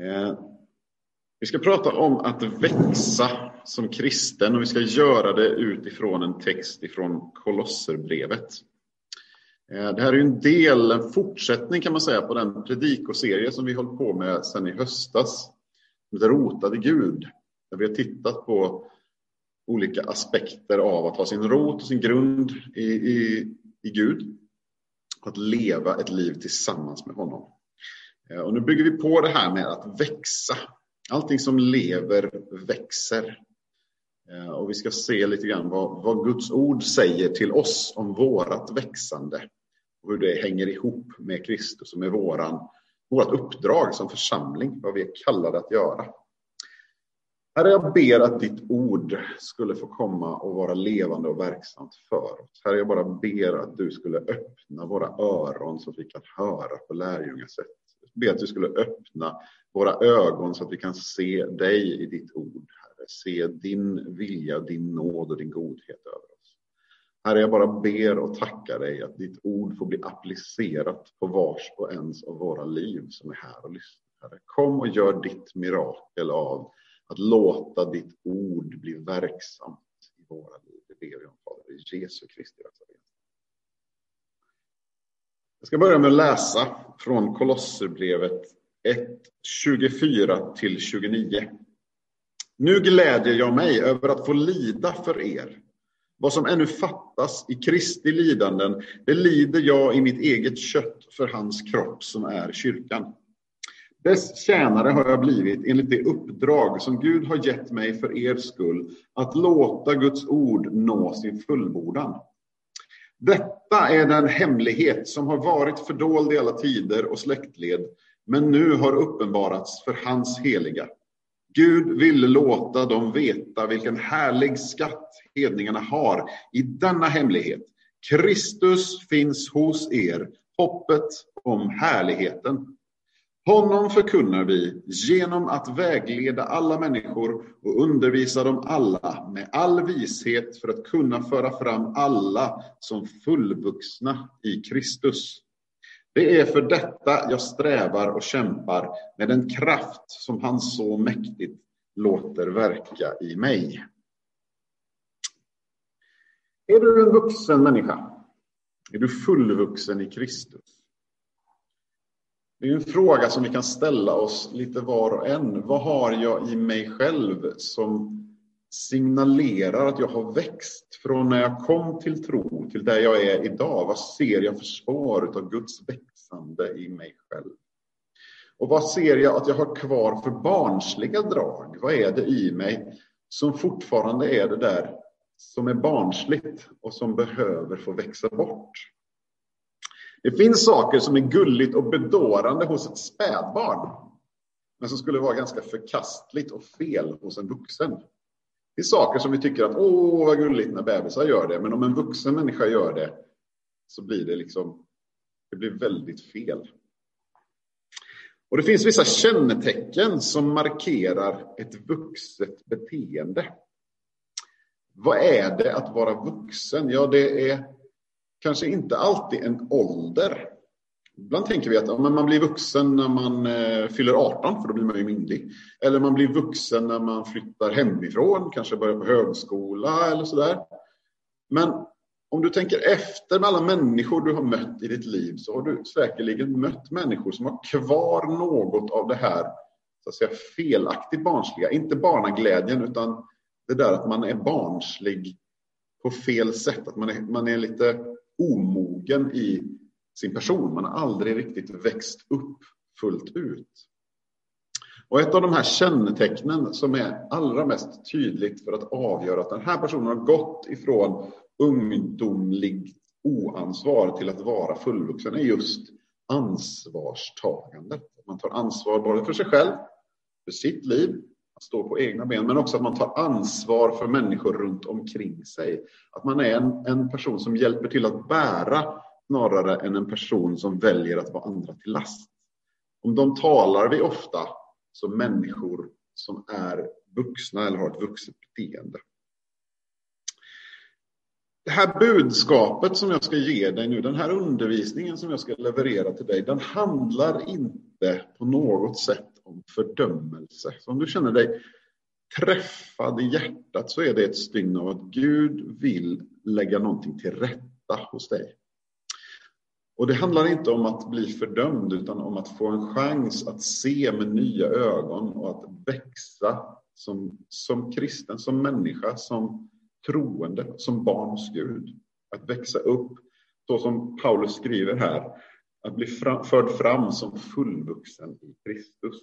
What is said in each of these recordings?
Eh, vi ska prata om att växa som kristen och vi ska göra det utifrån en text ifrån Kolosserbrevet. Eh, det här är en del, en fortsättning kan man säga på den predikoserie som vi hållit på med sedan i höstas. Rotad i Gud. Där vi har tittat på olika aspekter av att ha sin rot och sin grund i, i, i Gud. Att leva ett liv tillsammans med honom. Eh, och nu bygger vi på det här med att växa. Allting som lever växer. Eh, och vi ska se lite grann vad, vad Guds ord säger till oss om vårat växande. Och hur det hänger ihop med Kristus och med våran, vårat uppdrag som församling, vad vi är kallade att göra. Herre, jag ber att ditt ord skulle få komma och vara levande och verksamt för oss. Herre, jag bara ber att du skulle öppna våra öron så att vi kan höra på lärjungasätt. Jag ber att du skulle öppna våra ögon så att vi kan se dig i ditt ord, Herre. Se din vilja, din nåd och din godhet över oss. Herre, jag bara ber och tackar dig att ditt ord får bli applicerat på vars och ens av våra liv som är här och lyssnar. Herre, kom och gör ditt mirakel av att låta ditt ord bli verksamt i våra liv. Det ber vi om, Fader, i Jesu Kristi jag ska börja med att läsa från Kolosserbrevet 1, 24 till 29. Nu glädjer jag mig över att få lida för er. Vad som ännu fattas i Kristi lidanden, det lider jag i mitt eget kött för hans kropp som är kyrkan. Dess tjänare har jag blivit enligt det uppdrag som Gud har gett mig för er skull, att låta Guds ord nå sin fullbordan. Detta är den hemlighet som har varit fördold i alla tider och släktled, men nu har uppenbarats för hans heliga. Gud ville låta dem veta vilken härlig skatt hedningarna har i denna hemlighet. Kristus finns hos er, hoppet om härligheten. Honom förkunnar vi genom att vägleda alla människor och undervisa dem alla med all vishet för att kunna föra fram alla som fullvuxna i Kristus. Det är för detta jag strävar och kämpar med den kraft som han så mäktigt låter verka i mig. Är du en vuxen människa? Är du fullvuxen i Kristus? Det är en fråga som vi kan ställa oss lite var och en. Vad har jag i mig själv som signalerar att jag har växt från när jag kom till tro till där jag är idag? Vad ser jag för spår av Guds växande i mig själv? Och vad ser jag att jag har kvar för barnsliga drag? Vad är det i mig som fortfarande är det där som är barnsligt och som behöver få växa bort? Det finns saker som är gulligt och bedårande hos ett spädbarn, men som skulle vara ganska förkastligt och fel hos en vuxen. Det är saker som vi tycker att åh, vad gulligt när bebisar gör det, men om en vuxen människa gör det så blir det liksom, det blir väldigt fel. Och det finns vissa kännetecken som markerar ett vuxet beteende. Vad är det att vara vuxen? Ja, det är kanske inte alltid en ålder. Ibland tänker vi att ja, man blir vuxen när man eh, fyller 18, för då blir man ju myndig. Eller man blir vuxen när man flyttar hemifrån, kanske börjar på högskola eller sådär. Men om du tänker efter med alla människor du har mött i ditt liv så har du säkerligen mött människor som har kvar något av det här så att säga, felaktigt barnsliga. Inte barnaglädjen utan det där att man är barnslig på fel sätt. Att man är, man är lite omogen i sin person. Man har aldrig riktigt växt upp fullt ut. Och ett av de här kännetecknen som är allra mest tydligt för att avgöra att den här personen har gått ifrån ungdomligt oansvar till att vara fullvuxen är just ansvarstagandet. Man tar ansvar både för sig själv, för sitt liv stå på egna ben, men också att man tar ansvar för människor runt omkring sig. Att man är en, en person som hjälper till att bära snarare än en person som väljer att vara andra till last. Om de talar vi ofta som människor som är vuxna eller har ett vuxet beteende. Det här budskapet som jag ska ge dig nu, den här undervisningen som jag ska leverera till dig, den handlar inte inte på något sätt om fördömelse. Så om du känner dig träffad i hjärtat så är det ett stygn av att Gud vill lägga någonting till rätta hos dig. Och det handlar inte om att bli fördömd utan om att få en chans att se med nya ögon och att växa som, som kristen, som människa, som troende, som barn hos Gud. Att växa upp så som Paulus skriver här, att bli fram, förd fram som fullvuxen i Kristus.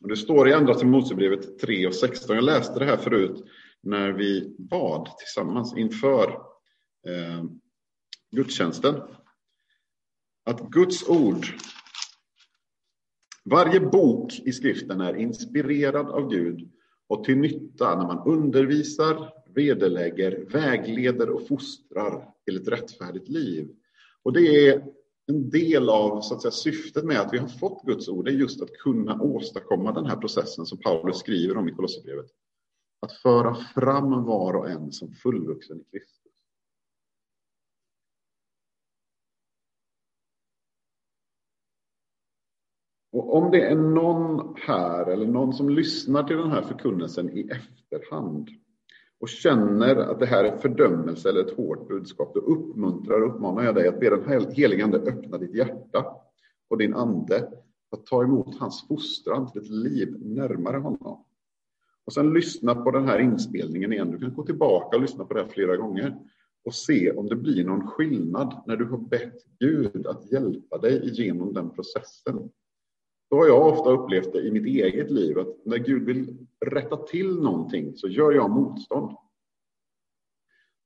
Och det står i Andra Timoteusbrevet 3 och 16. Jag läste det här förut när vi bad tillsammans inför eh, gudstjänsten. Att Guds ord, varje bok i skriften är inspirerad av Gud och till nytta när man undervisar, vederlägger, vägleder och fostrar till ett rättfärdigt liv. Och det är en del av så att säga, syftet med att vi har fått Guds ord är just att kunna åstadkomma den här processen som Paulus skriver om i Kolosserbrevet. Att föra fram var och en som fullvuxen i Kristus. Och om det är någon här eller någon som lyssnar till den här förkunnelsen i efterhand och känner att det här är fördömelse eller ett hårt budskap, då uppmuntrar och uppmanar jag dig att be den helige Ande öppna ditt hjärta och din ande att ta emot hans fostran till ett liv närmare honom. Och sen lyssna på den här inspelningen igen. Du kan gå tillbaka och lyssna på det här flera gånger och se om det blir någon skillnad när du har bett Gud att hjälpa dig igenom den processen. Då har jag ofta upplevt det i mitt eget liv, att när Gud vill rätta till någonting så gör jag motstånd.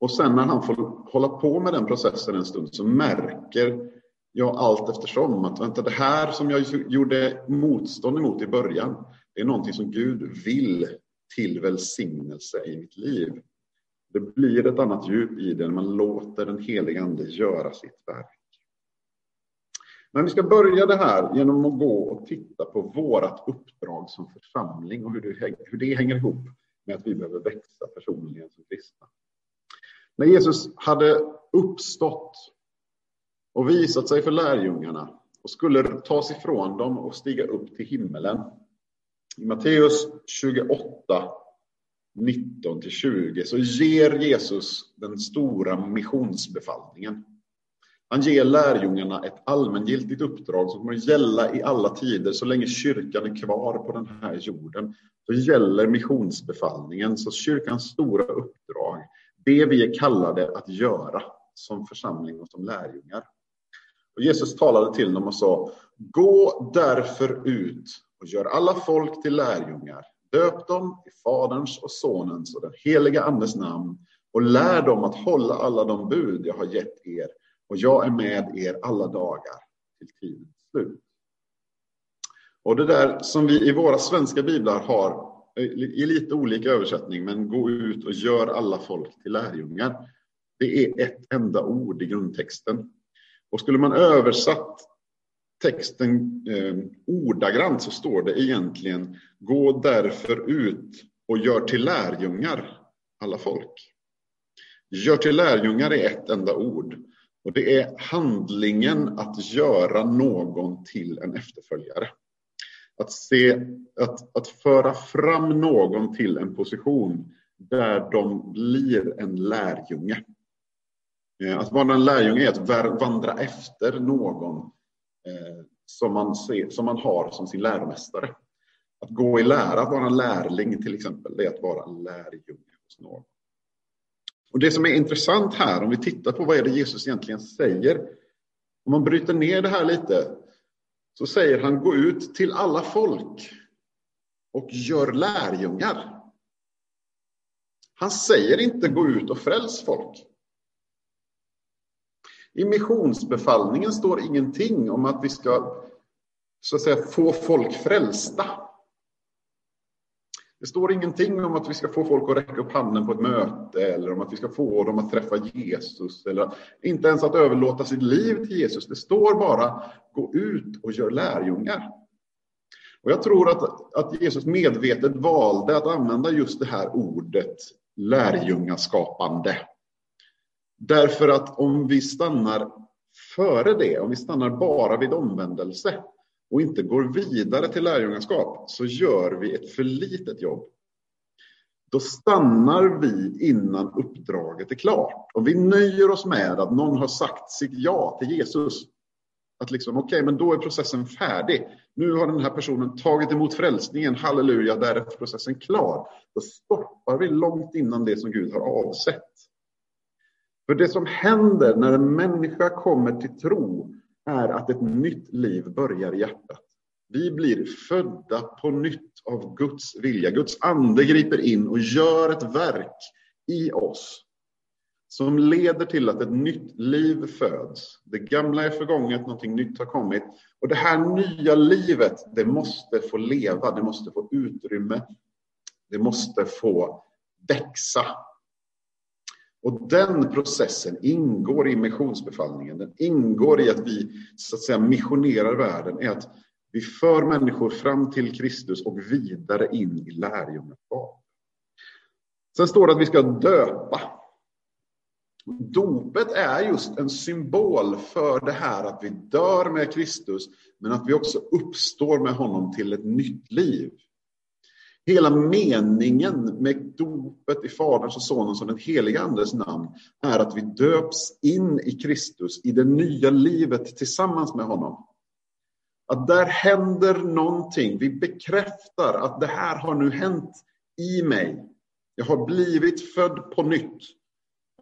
Och sen när han får hålla på med den processen en stund så märker jag allt eftersom att vänta, det här som jag gjorde motstånd emot i början, det är någonting som Gud vill till välsignelse i mitt liv. Det blir ett annat djup i det när man låter den helige Ande göra sitt verk. Men vi ska börja det här genom att gå och titta på vårt uppdrag som församling och hur det, hur det hänger ihop med att vi behöver växa personligen som kristna. När Jesus hade uppstått och visat sig för lärjungarna och skulle tas ifrån dem och stiga upp till himmelen. I Matteus 28, 19 20 så ger Jesus den stora missionsbefallningen. Han ger lärjungarna ett allmängiltigt uppdrag som kommer att gälla i alla tider så länge kyrkan är kvar på den här jorden. Så gäller missionsbefallningen, så kyrkans stora uppdrag, det vi är kallade att göra som församling och som lärjungar. Och Jesus talade till dem och sa, gå därför ut och gör alla folk till lärjungar. Döp dem i Faderns och Sonens och den heliga Andes namn och lär dem att hålla alla de bud jag har gett er och jag är med er alla dagar till tidens slut. Och det där som vi i våra svenska biblar har i lite olika översättning, men gå ut och gör alla folk till lärjungar. Det är ett enda ord i grundtexten. Och skulle man översatt texten eh, ordagrant så står det egentligen gå därför ut och gör till lärjungar alla folk. Gör till lärjungar är ett enda ord. Och det är handlingen att göra någon till en efterföljare. Att, se, att, att föra fram någon till en position där de blir en lärjunge. Eh, att vara en lärjunge är att vandra efter någon eh, som man, ser, som man har som sin läromästare. Att gå i lära, att vara en lärling till exempel, det är att vara en lärjunge hos någon. Och det som är intressant här, om vi tittar på vad är det Jesus egentligen säger. Om man bryter ner det här lite, så säger han gå ut till alla folk och gör lärjungar. Han säger inte gå ut och fräls folk. I missionsbefallningen står ingenting om att vi ska så att säga, få folk frälsta. Det står ingenting om att vi ska få folk att räcka upp handen på ett möte eller om att vi ska få dem att träffa Jesus eller inte ens att överlåta sitt liv till Jesus. Det står bara gå ut och gör lärjungar. Och jag tror att, att Jesus medvetet valde att använda just det här ordet lärjungaskapande. Därför att om vi stannar före det, om vi stannar bara vid omvändelse, och inte går vidare till lärjungaskap så gör vi ett för litet jobb. Då stannar vi innan uppdraget är klart. Och vi nöjer oss med att någon har sagt sitt ja till Jesus. Att liksom, okej, okay, men då är processen färdig. Nu har den här personen tagit emot frälsningen, halleluja, där är processen klar. Då stoppar vi långt innan det som Gud har avsett. För det som händer när en människa kommer till tro är att ett nytt liv börjar i hjärtat. Vi blir födda på nytt av Guds vilja. Guds ande griper in och gör ett verk i oss som leder till att ett nytt liv föds. Det gamla är förgånget, någonting nytt har kommit. Och det här nya livet, det måste få leva, det måste få utrymme. Det måste få växa. Och den processen ingår i missionsbefallningen. Den ingår i att vi så att säga missionerar världen, är att vi för människor fram till Kristus och vidare in i lärjungaskap. Sen står det att vi ska döpa. Dopet är just en symbol för det här att vi dör med Kristus, men att vi också uppstår med honom till ett nytt liv. Hela meningen med dopet i Faderns och Sonens och den helige Andes namn är att vi döps in i Kristus, i det nya livet tillsammans med honom. Att där händer någonting. Vi bekräftar att det här har nu hänt i mig. Jag har blivit född på nytt.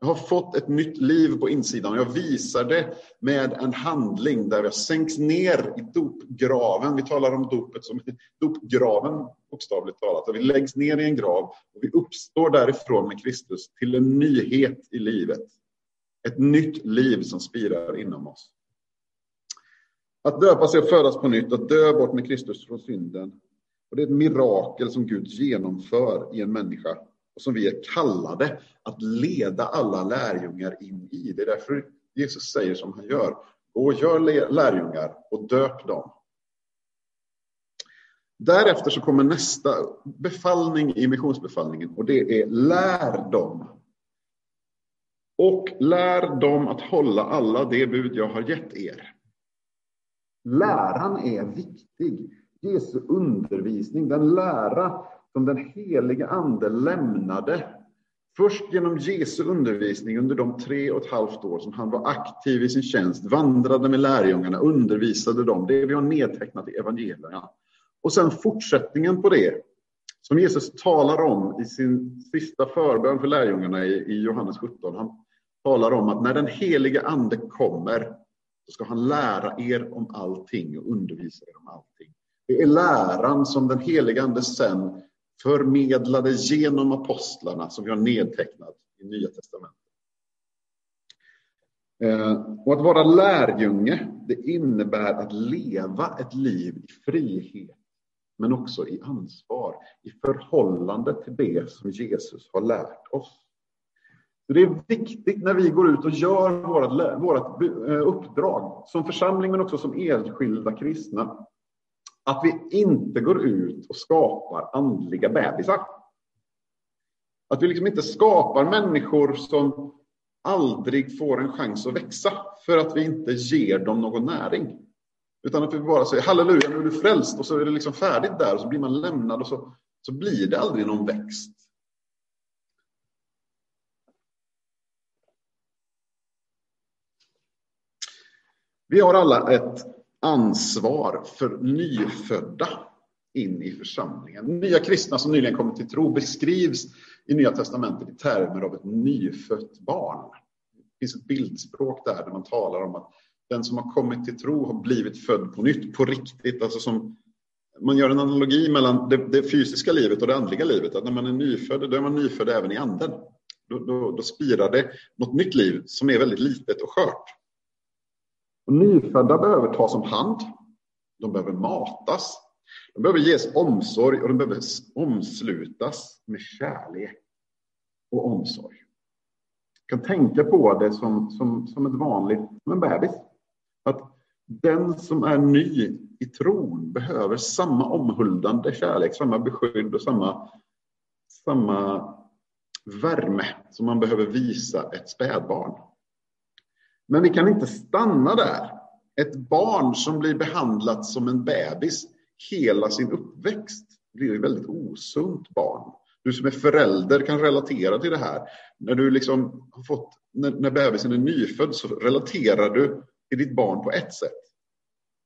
Jag har fått ett nytt liv på insidan. och Jag visar det med en handling där jag sänks ner i dopgraven. Vi talar om dopet som dopgraven, bokstavligt talat. Vi läggs ner i en grav och vi uppstår därifrån med Kristus till en nyhet i livet. Ett nytt liv som spirar inom oss. Att döpa sig och födas på nytt, att dö bort med Kristus från synden. Och det är ett mirakel som Gud genomför i en människa och som vi är kallade att leda alla lärjungar in i. Det är därför Jesus säger som han gör. Gå och gör lärjungar och döp dem. Därefter så kommer nästa befallning i missionsbefallningen och det är lär dem. Och lär dem att hålla alla de bud jag har gett er. Läran är viktig. Jesu undervisning, den lära som den helige ande lämnade först genom Jesu undervisning under de tre och ett halvt år som han var aktiv i sin tjänst, vandrade med lärjungarna, undervisade dem, det vi har nedtecknat i evangelierna. Och sen fortsättningen på det, som Jesus talar om i sin sista förbön för lärjungarna i, Johannes 17. Han talar om att när den helige ande kommer så ska han lära er om allting och undervisa er om allting. Det är läran som den helige Ande sen förmedlade genom apostlarna som vi har nedtecknat i Nya Testamentet. Eh, och att vara lärjunge, det innebär att leva ett liv i frihet, men också i ansvar, i förhållande till det som Jesus har lärt oss. Så det är viktigt när vi går ut och gör vårt, vårt eh, uppdrag som församling men också som enskilda kristna. Att vi inte går ut och skapar andliga bebisar. Att vi liksom inte skapar människor som aldrig får en chans att växa för att vi inte ger dem någon näring. Utan att vi bara säger halleluja, nu är du frälst och så är det liksom färdigt där och så blir man lämnad och så, så blir det aldrig någon växt. Vi har alla ett ansvar för nyfödda in i församlingen. Nya kristna som nyligen kommit till tro beskrivs i Nya testamentet i termer av ett nyfött barn. Det finns ett bildspråk där, där man talar om att den som har kommit till tro har blivit född på nytt, på riktigt. Alltså som, man gör en analogi mellan det, det fysiska livet och det andliga livet. Att när man är nyfödd, då är man nyfödd även i anden. Då, då, då spirar det något nytt liv som är väldigt litet och skört. Och nyfödda behöver tas om hand. De behöver matas. De behöver ges omsorg och de behöver omslutas med kärlek och omsorg. Jag kan tänka på det som, som, som ett vanligt, som en bebis. Att den som är ny i tron behöver samma omhuldande kärlek, samma beskydd och samma, samma värme som man behöver visa ett spädbarn. Men vi kan inte stanna där. Ett barn som blir behandlat som en bebis hela sin uppväxt blir ett väldigt osunt barn. Du som är förälder kan relatera till det här. När du liksom har fått, när, när bebisen är nyfödd så relaterar du till ditt barn på ett sätt.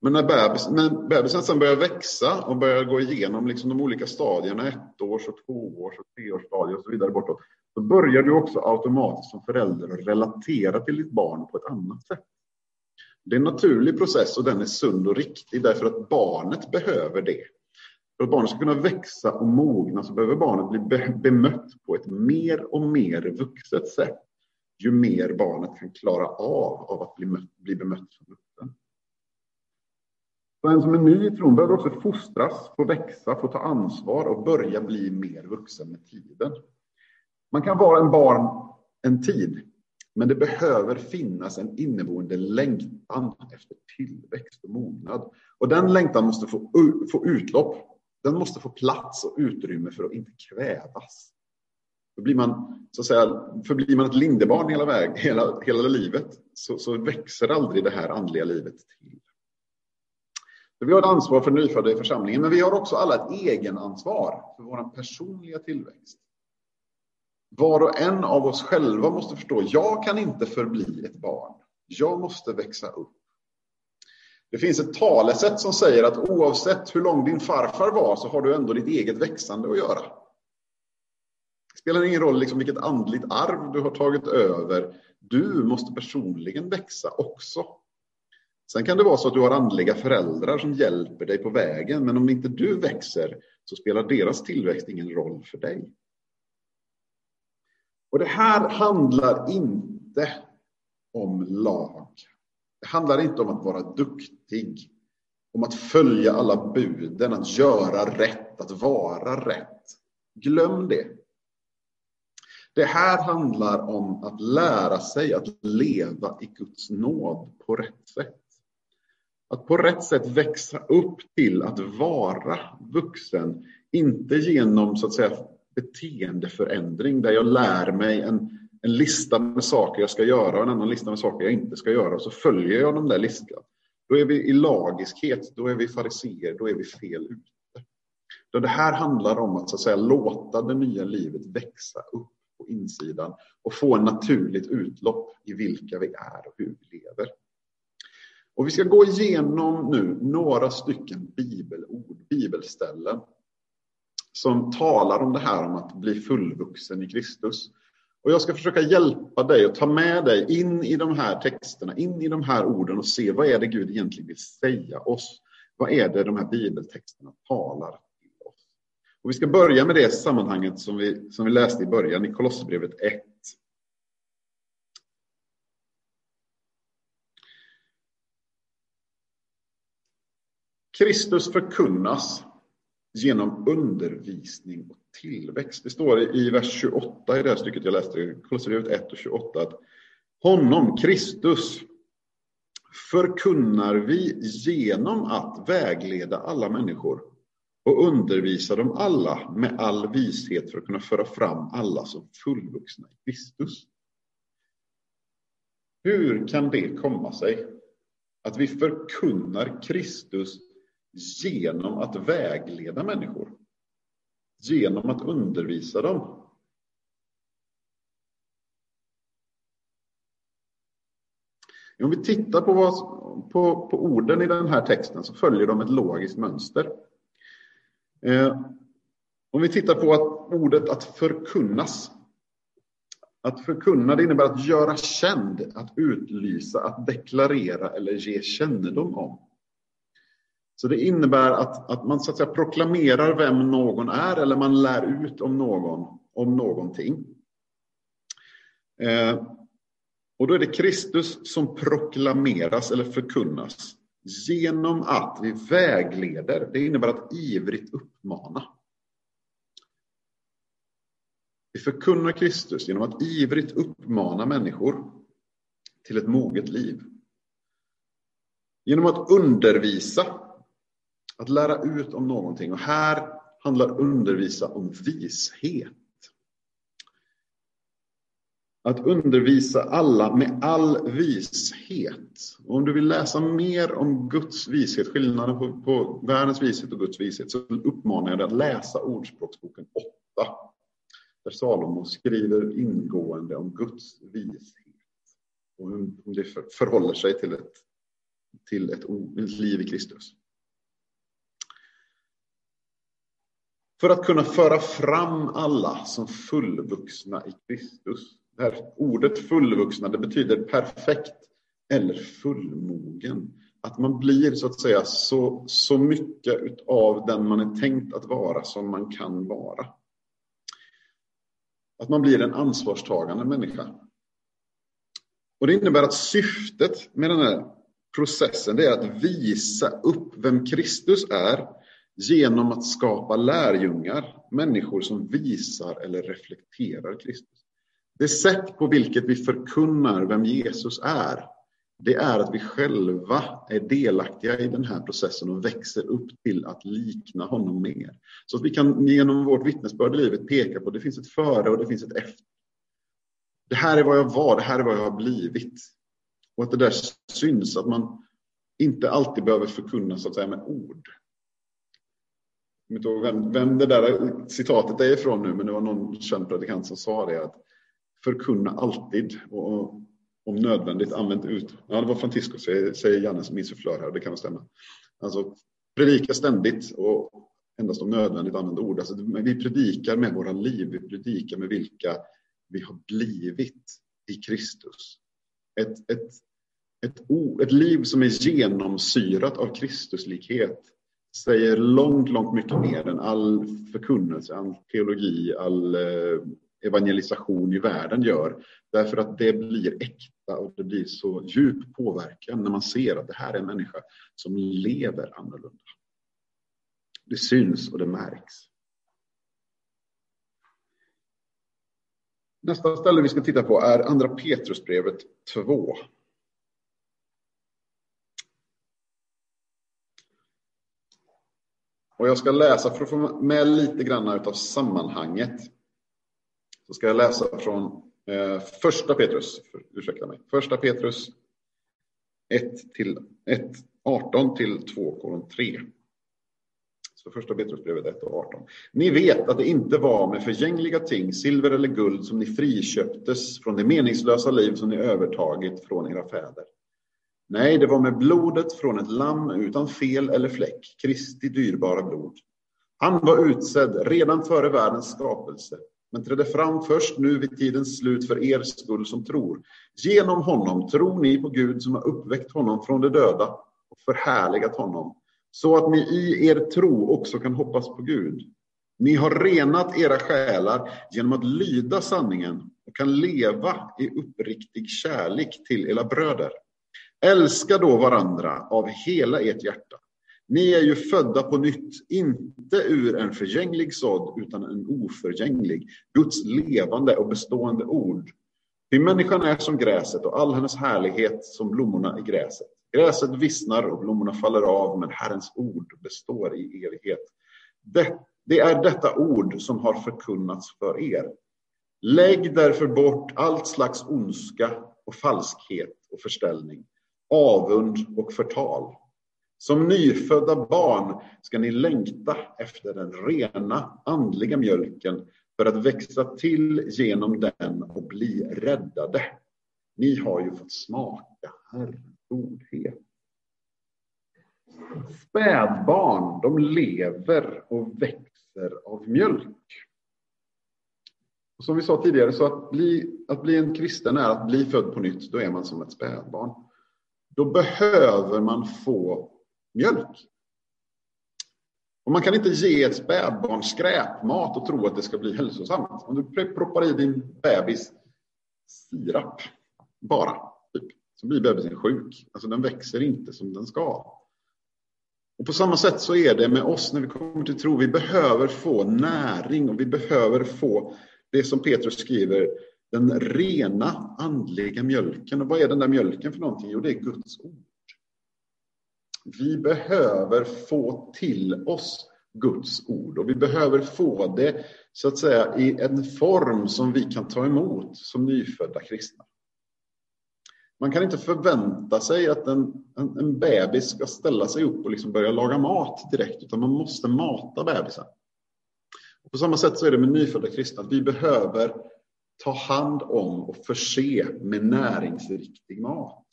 Men när, bebis, när bebisen sen börjar växa och börjar gå igenom liksom de olika stadierna, ettårs och tvåårs och treårsstadier och så vidare bortåt, så börjar du också automatiskt som förälder relatera till ditt barn på ett annat sätt. Det är en naturlig process och den är sund och riktig därför att barnet behöver det. För att barnet ska kunna växa och mogna så behöver barnet bli bemött på ett mer och mer vuxet sätt. Ju mer barnet kan klara av, av att bli, mött, bli bemött som vuxen. Så en som är ny i tron behöver också fostras, få växa, få ta ansvar och börja bli mer vuxen med tiden. Man kan vara en barn en tid, men det behöver finnas en inneboende längtan efter tillväxt och mognad. Och den längtan måste få, få utlopp. Den måste få plats och utrymme för att inte kvävas. För blir man, så att säga, förblir man ett lindebarn hela, väg, hela, hela livet så, så växer aldrig det här andliga livet till. Så vi har ett ansvar för nyfödda i församlingen, men vi har också alla ett egenansvar för vår personliga tillväxt. Var och en av oss själva måste förstå, jag kan inte förbli ett barn. Jag måste växa upp. Det finns ett talesätt som säger att oavsett hur lång din farfar var så har du ändå ditt eget växande att göra. Det spelar ingen roll liksom vilket andligt arv du har tagit över. Du måste personligen växa också. Sen kan det vara så att du har andliga föräldrar som hjälper dig på vägen, men om inte du växer så spelar deras tillväxt ingen roll för dig. Och det här handlar inte om lag. Det handlar inte om att vara duktig, om att följa alla buden, att göra rätt, att vara rätt. Glöm det. Det här handlar om att lära sig att leva i Guds nåd på rätt sätt. Att på rätt sätt växa upp till att vara vuxen, inte genom så att säga beteendeförändring där jag lär mig en, en lista med saker jag ska göra och en annan lista med saker jag inte ska göra och så följer jag den där listan. Då är vi i lagiskhet, då är vi fariseer, då är vi fel ute. Då det här handlar om att, så att säga, låta det nya livet växa upp på insidan och få en naturligt utlopp i vilka vi är och hur vi lever. Och vi ska gå igenom nu några stycken bibelord, bibelställen som talar om det här om att bli fullvuxen i Kristus. Och jag ska försöka hjälpa dig och ta med dig in i de här texterna, in i de här orden och se vad är det Gud egentligen vill säga oss? Vad är det de här bibeltexterna talar till oss? Och vi ska börja med det sammanhanget som vi, som vi läste i början i Kolosserbrevet 1. Kristus förkunnas genom undervisning och tillväxt. Det står i vers 28 i det här stycket jag läste, Kolosserbrevet 1 och 28, att honom, Kristus, förkunnar vi genom att vägleda alla människor och undervisa dem alla med all vishet för att kunna föra fram alla som fullvuxna i Kristus. Hur kan det komma sig att vi förkunnar Kristus genom att vägleda människor. Genom att undervisa dem. Om vi tittar på, vad, på, på orden i den här texten så följer de ett logiskt mönster. Eh, om vi tittar på att ordet att förkunnas. Att förkunna det innebär att göra känd, att utlysa, att deklarera eller ge kännedom om. Så det innebär att, att man så att säga proklamerar vem någon är eller man lär ut om någon, om någonting. Eh, och då är det Kristus som proklameras eller förkunnas genom att vi vägleder. Det innebär att ivrigt uppmana. Vi förkunnar Kristus genom att ivrigt uppmana människor till ett moget liv. Genom att undervisa att lära ut om någonting. Och här handlar undervisa om vishet. att undervisa alla med all vishet. Och om du vill läsa mer om Guds vishet, skillnaden på, på världens vishet och Guds vishet, så uppmanar jag dig att läsa Ordspråksboken 8. Där Salomo skriver ingående om Guds vishet och hur det förhåller sig till ett, till ett, ett liv i Kristus. För att kunna föra fram alla som fullvuxna i Kristus det här ordet fullvuxna, det betyder perfekt eller fullmogen. Att man blir så att säga så, så mycket av den man är tänkt att vara som man kan vara. Att man blir en ansvarstagande människa. Och Det innebär att syftet med den här processen det är att visa upp vem Kristus är genom att skapa lärjungar, människor som visar eller reflekterar Kristus. Det sätt på vilket vi förkunnar vem Jesus är, det är att vi själva är delaktiga i den här processen och växer upp till att likna honom mer. Så att vi kan genom vårt vittnesbörd i livet peka på att det finns ett före och det finns ett efter. Det här är vad jag var, det här är vad jag har blivit. Och att det där syns, att man inte alltid behöver förkunna så att säga med ord kommer inte ihåg vem, vem det där citatet är ifrån nu, men det var någon känd predikant som sa det. att förkunna alltid och om nödvändigt använt ut. Ja, det var Francisco, säger Janne som insufflör här, det kan stämma. Alltså predika ständigt och endast om nödvändigt använda ord. Alltså, vi predikar med våra liv, vi predikar med vilka vi har blivit i Kristus. Ett, ett, ett, ett liv som är genomsyrat av Kristuslikhet säger långt, långt mycket mer än all förkunnelse, all teologi, all eh, evangelisation i världen gör. Därför att det blir äkta och det blir så djup påverkan när man ser att det här är en människa som lever annorlunda. Det syns och det märks. Nästa ställe vi ska titta på är Andra Petrusbrevet 2. Och jag ska läsa för att få med lite grann av sammanhanget så ska jag läsa från eh, första Petrus, för, ursäkta mig, första Petrus 1 till 1, 18 till 2 kolon 3. Så första Petrusbrevet 1 och 18. Ni vet att det inte var med förgängliga ting, silver eller guld, som ni friköptes från det meningslösa liv som ni övertagit från era fäder. Nej, det var med blodet från ett lamm utan fel eller fläck, Kristi dyrbara blod. Han var utsedd redan före världens skapelse men trädde fram först nu vid tidens slut för er skull som tror. Genom honom tror ni på Gud som har uppväckt honom från de döda och förhärligat honom, så att ni i er tro också kan hoppas på Gud. Ni har renat era själar genom att lyda sanningen och kan leva i uppriktig kärlek till era bröder. Älska då varandra av hela ert hjärta ni är ju födda på nytt, inte ur en förgänglig sådd, utan en oförgänglig, Guds levande och bestående ord. Ty människan är som gräset och all hennes härlighet som blommorna i gräset. Gräset vissnar och blommorna faller av, men Herrens ord består i evighet. Det, det är detta ord som har förkunnats för er. Lägg därför bort allt slags ondska och falskhet och förställning, avund och förtal som nyfödda barn ska ni längta efter den rena andliga mjölken för att växa till genom den och bli räddade. Ni har ju fått smaka Herrens godhet. Spädbarn, de lever och växer av mjölk. Och som vi sa tidigare, så att bli, att bli en kristen är att bli född på nytt. Då är man som ett spädbarn. Då behöver man få mjölk. Och man kan inte ge ett spädbarn skräpmat och tro att det ska bli hälsosamt. Om du proppar i din bebis sirap bara, typ, så blir bebisen sjuk. Alltså den växer inte som den ska. Och På samma sätt så är det med oss när vi kommer till tro. Vi behöver få näring och vi behöver få det som Petrus skriver, den rena andliga mjölken. Och vad är den där mjölken för någonting? Jo, det är Guds ord. Vi behöver få till oss Guds ord och vi behöver få det så att säga i en form som vi kan ta emot som nyfödda kristna. Man kan inte förvänta sig att en, en, en bebis ska ställa sig upp och liksom börja laga mat direkt, utan man måste mata bebisen. Och på samma sätt så är det med nyfödda kristna, att vi behöver ta hand om och förse med näringsriktig mat.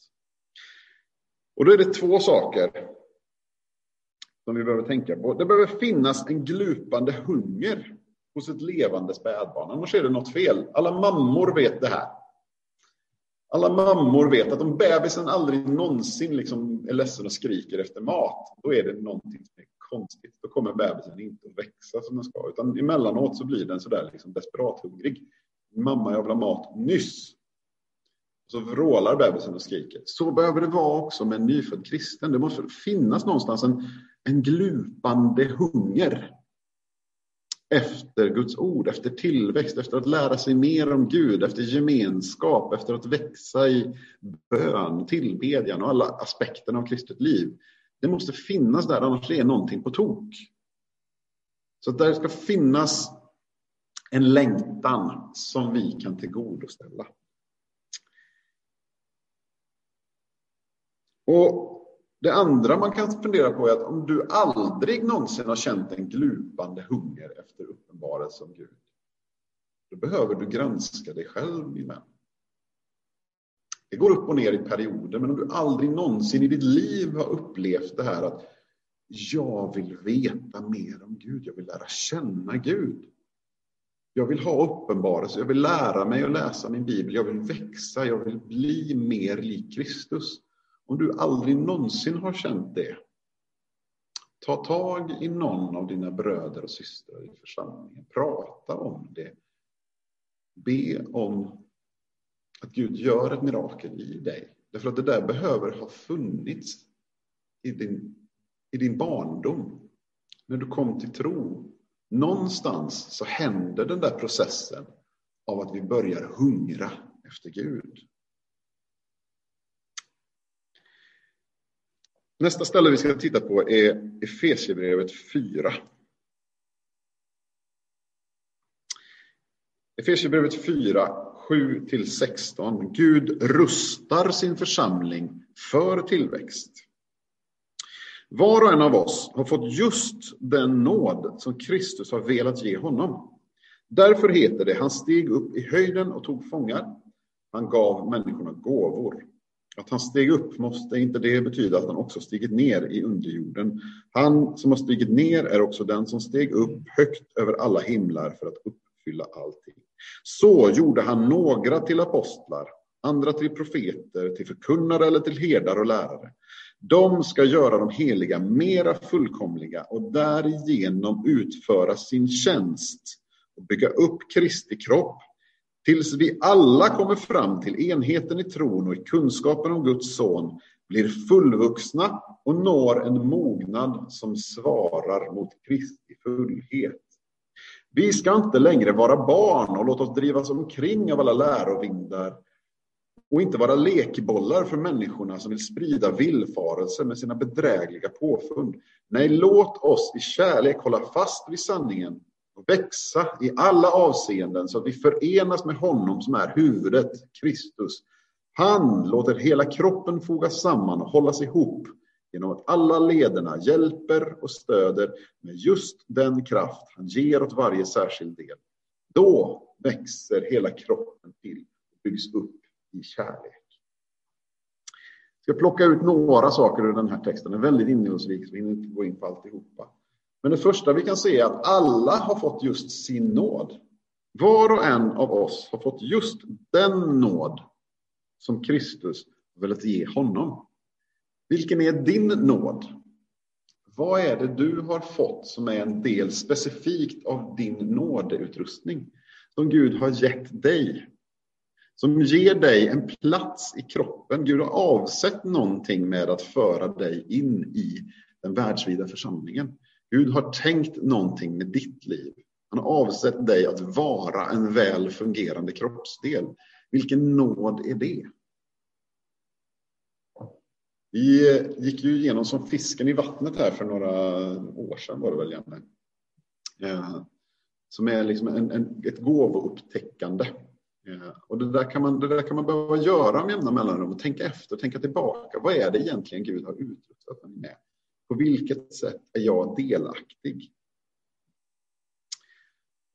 Och då är det två saker som vi behöver tänka på. Det behöver finnas en glupande hunger hos ett levande spädbarn, annars är det något fel. Alla mammor vet det här. Alla mammor vet att om bebisen aldrig någonsin liksom är ledsen och skriker efter mat, då är det någonting som är konstigt. Då kommer bebisen inte att växa som den ska, utan emellanåt så blir den sådär liksom desperat hungrig. Mamma, jag vill ha mat nyss. Så vrålar bebisen och skriker. Så behöver det vara också med en nyfödd kristen. Det måste finnas någonstans en, en glupande hunger efter Guds ord, efter tillväxt, efter att lära sig mer om Gud, efter gemenskap, efter att växa i bön, tillbedjan och alla aspekterna av kristet liv. Det måste finnas där, annars är någonting på tok. Så där ska finnas en längtan som vi kan tillgodoställa. Och det andra man kan fundera på är att om du aldrig någonsin har känt en glupande hunger efter uppenbarelse om Gud, då behöver du granska dig själv, min vän. Det går upp och ner i perioder, men om du aldrig någonsin i ditt liv har upplevt det här att jag vill veta mer om Gud, jag vill lära känna Gud. Jag vill ha uppenbarelse, jag vill lära mig att läsa min bibel, jag vill växa, jag vill bli mer lik Kristus. Om du aldrig någonsin har känt det, ta tag i någon av dina bröder och systrar i församlingen. Prata om det. Be om att Gud gör ett mirakel i dig. Därför att det där behöver ha funnits i din, i din barndom. När du kom till tro. Någonstans så händer den där processen av att vi börjar hungra efter Gud. Nästa ställe vi ska titta på är Efesierbrevet 4. Efesierbrevet 4, 7-16. Gud rustar sin församling för tillväxt. Var och en av oss har fått just den nåd som Kristus har velat ge honom. Därför heter det, han steg upp i höjden och tog fångar. Han gav människorna gåvor. Att han steg upp måste inte det betyda att han också stigit ner i underjorden. Han som har stigit ner är också den som steg upp högt över alla himlar för att uppfylla allting. Så gjorde han några till apostlar, andra till profeter, till förkunnare eller till herdar och lärare. De ska göra de heliga mera fullkomliga och därigenom utföra sin tjänst och bygga upp Kristi kropp tills vi alla kommer fram till enheten i tron och i kunskapen om Guds son, blir fullvuxna och når en mognad som svarar mot Kristi fullhet. Vi ska inte längre vara barn och låta oss drivas omkring av alla lärovindar och inte vara lekbollar för människorna som vill sprida villfarelser med sina bedrägliga påfund. Nej, låt oss i kärlek hålla fast vid sanningen och växa i alla avseenden så att vi förenas med honom som är huvudet, Kristus. Han låter hela kroppen fogas samman och hållas ihop genom att alla lederna hjälper och stöder med just den kraft han ger åt varje särskild del. Då växer hela kroppen till och byggs upp i kärlek. Jag ska plocka ut några saker ur den här texten. Den är väldigt innehållsrik, så vi hinner inte gå in på alltihopa. Men det första vi kan se är att alla har fått just sin nåd. Var och en av oss har fått just den nåd som Kristus velat ge honom. Vilken är din nåd? Vad är det du har fått som är en del specifikt av din nådeutrustning som Gud har gett dig? Som ger dig en plats i kroppen. Gud har avsett någonting med att föra dig in i den världsvida församlingen. Gud har tänkt någonting med ditt liv. Han har avsett dig att vara en väl fungerande kroppsdel. Vilken nåd är det? Vi gick ju igenom som fisken i vattnet här för några år sedan var det väl Janne? Eh, som är liksom en, en, ett gåvoupptäckande. Eh, och det där, kan man, det där kan man behöva göra med jämna mellanrum och tänka efter, tänka tillbaka. Vad är det egentligen Gud har utrustat mig med? På vilket sätt är jag delaktig?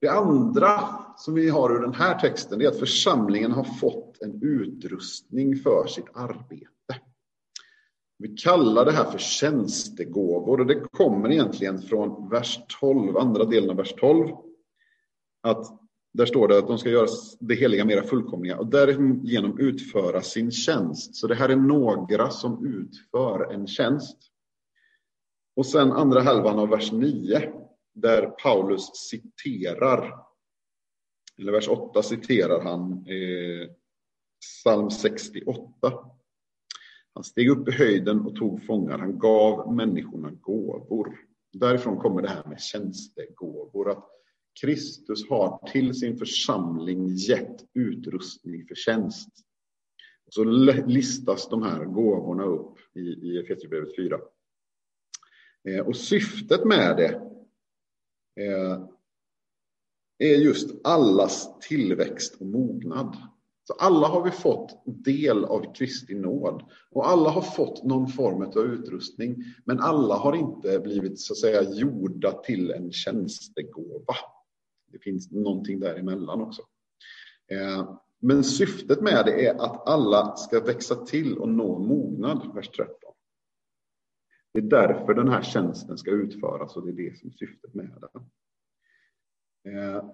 Det andra som vi har ur den här texten är att församlingen har fått en utrustning för sitt arbete. Vi kallar det här för tjänstegåvor och det kommer egentligen från vers 12, andra delen av vers 12. Att där står det att de ska göra det heliga mera fullkomliga och därigenom utföra sin tjänst. Så det här är några som utför en tjänst. Och sen andra halvan av vers 9 där Paulus citerar, eller vers 8 citerar han eh, psalm 68. Han steg upp i höjden och tog fångar, han gav människorna gåvor. Därifrån kommer det här med tjänstegåvor, att Kristus har till sin församling gett utrustning för tjänst. Så listas de här gåvorna upp i, i Efesierbrevet 4. Eh, och syftet med det eh, är just allas tillväxt och mognad. Så alla har vi fått del av Kristi nåd och alla har fått någon form av utrustning, men alla har inte blivit så att säga gjorda till en tjänstegåva. Det finns någonting däremellan också. Eh, men syftet med det är att alla ska växa till och nå mognad, vers 13. Det är därför den här tjänsten ska utföras och det är det som är syftet med den. Eh,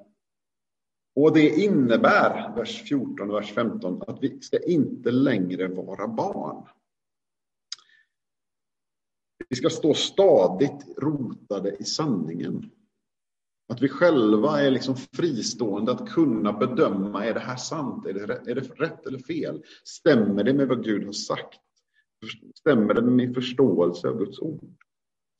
och det innebär, vers 14 och vers 15, att vi ska inte längre vara barn. Vi ska stå stadigt rotade i sanningen. Att vi själva är liksom fristående att kunna bedöma, är det här sant? Är det, rätt, är det rätt eller fel? Stämmer det med vad Gud har sagt? Stämmer det med min förståelse av Guds ord?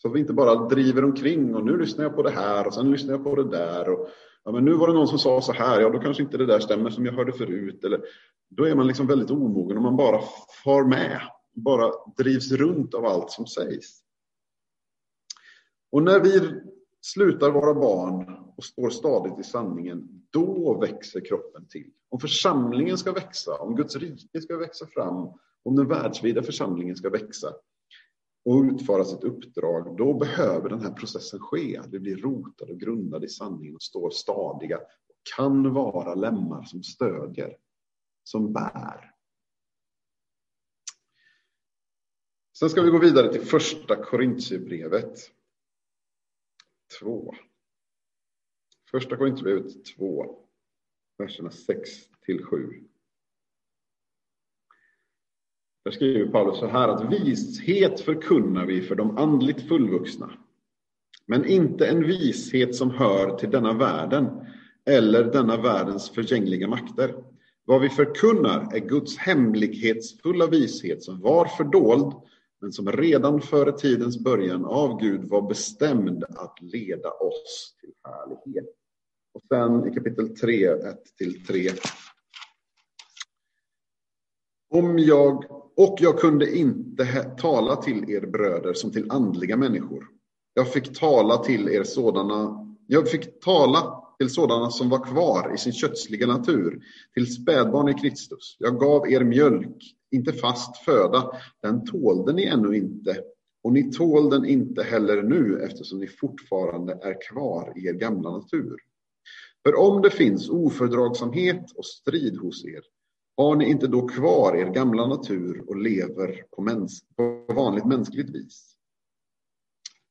Så att vi inte bara driver omkring och nu lyssnar jag på det här och sen lyssnar jag på det där. Och, ja, men nu var det någon som sa så här, ja då kanske inte det där stämmer som jag hörde förut. Eller, då är man liksom väldigt omogen om man bara far med, bara drivs runt av allt som sägs. Och när vi slutar vara barn och står stadigt i sanningen, då växer kroppen till. Om församlingen ska växa, om Guds rike ska växa fram, om den världsvida församlingen ska växa och utföra sitt uppdrag, då behöver den här processen ske. Att vi blir rotade och grundade i sanningen och står stadiga och kan vara lemmar som stödjer, som bär. Sen ska vi gå vidare till första Korintierbrevet 2. Första Korintierbrevet 2, verserna 6 till 7. Där skriver Paulus så här att vishet förkunnar vi för de andligt fullvuxna, men inte en vishet som hör till denna världen eller denna världens förgängliga makter. Vad vi förkunnar är Guds hemlighetsfulla vishet som var fördold men som redan före tidens början av Gud var bestämd att leda oss till härlighet. Och sen i kapitel 3, 1 till 3. Om jag, och jag kunde inte tala till er bröder som till andliga människor. Jag fick tala till er sådana, jag fick tala till sådana som var kvar i sin kötsliga natur, till spädbarn i Kristus. Jag gav er mjölk, inte fast föda, den tålde ni ännu inte, och ni tål den inte heller nu eftersom ni fortfarande är kvar i er gamla natur. För om det finns ofördragsamhet och strid hos er, har ni inte då kvar er gamla natur och lever på, mäns på vanligt mänskligt vis?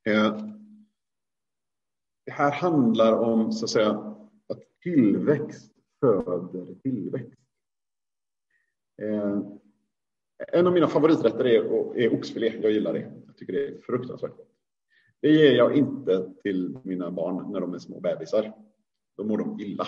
Eh, det här handlar om så att, säga, att tillväxt föder tillväxt. Eh, en av mina favoriträtter är, är oxfilé. Jag gillar det. Jag tycker det är fruktansvärt gott. Det ger jag inte till mina barn när de är små bebisar. Då mår de illa.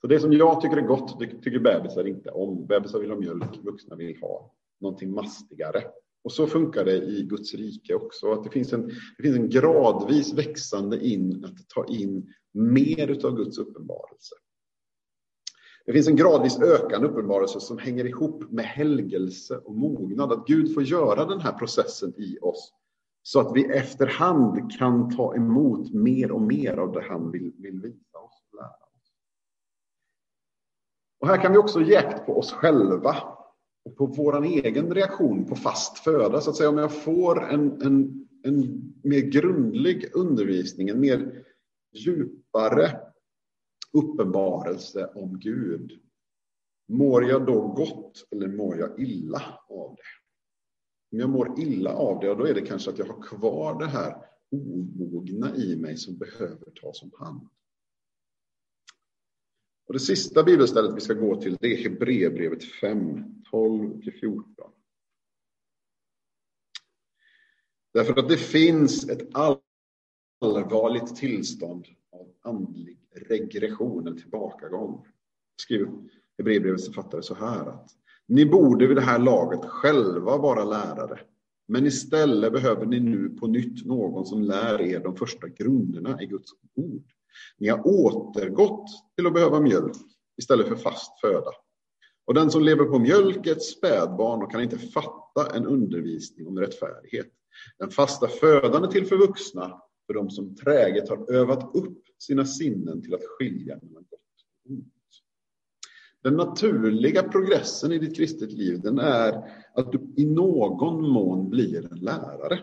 Så det som jag tycker är gott, det tycker bebisar inte om. Bebisar vill ha mjölk, vuxna vill ha någonting mastigare. Och så funkar det i Guds rike också. Att det, finns en, det finns en gradvis växande in att ta in mer av Guds uppenbarelse. Det finns en gradvis ökande uppenbarelse som hänger ihop med helgelse och mognad. Att Gud får göra den här processen i oss så att vi efterhand kan ta emot mer och mer av det han vill, vill visa oss och lära oss. Och här kan vi också ge på oss själva och på vår egen reaktion på fast föda. Så att säga, om jag får en, en, en mer grundlig undervisning, en mer djupare uppenbarelse om Gud. Mår jag då gott eller mår jag illa av det? Om jag mår illa av det, då är det kanske att jag har kvar det här omogna i mig som behöver tas om hand. Och det sista bibelstället vi ska gå till det är Hebreerbrevet 5, 12-14. Därför att det finns ett allvarligt tillstånd andlig regression, eller tillbakagång. Skriver Hebreerbrevets författare så här att ni borde vid det här laget själva vara lärare, men istället behöver ni nu på nytt någon som lär er de första grunderna i Guds ord. Ni har återgått till att behöva mjölk istället för fast föda. Och den som lever på mjölk är ett spädbarn och kan inte fatta en undervisning om rättfärdighet. Den fasta födan är till för vuxna, för de som träget har övat upp sina sinnen till att skilja mellan gott och ont. Den naturliga progressen i ditt kristet liv den är att du i någon mån blir en lärare.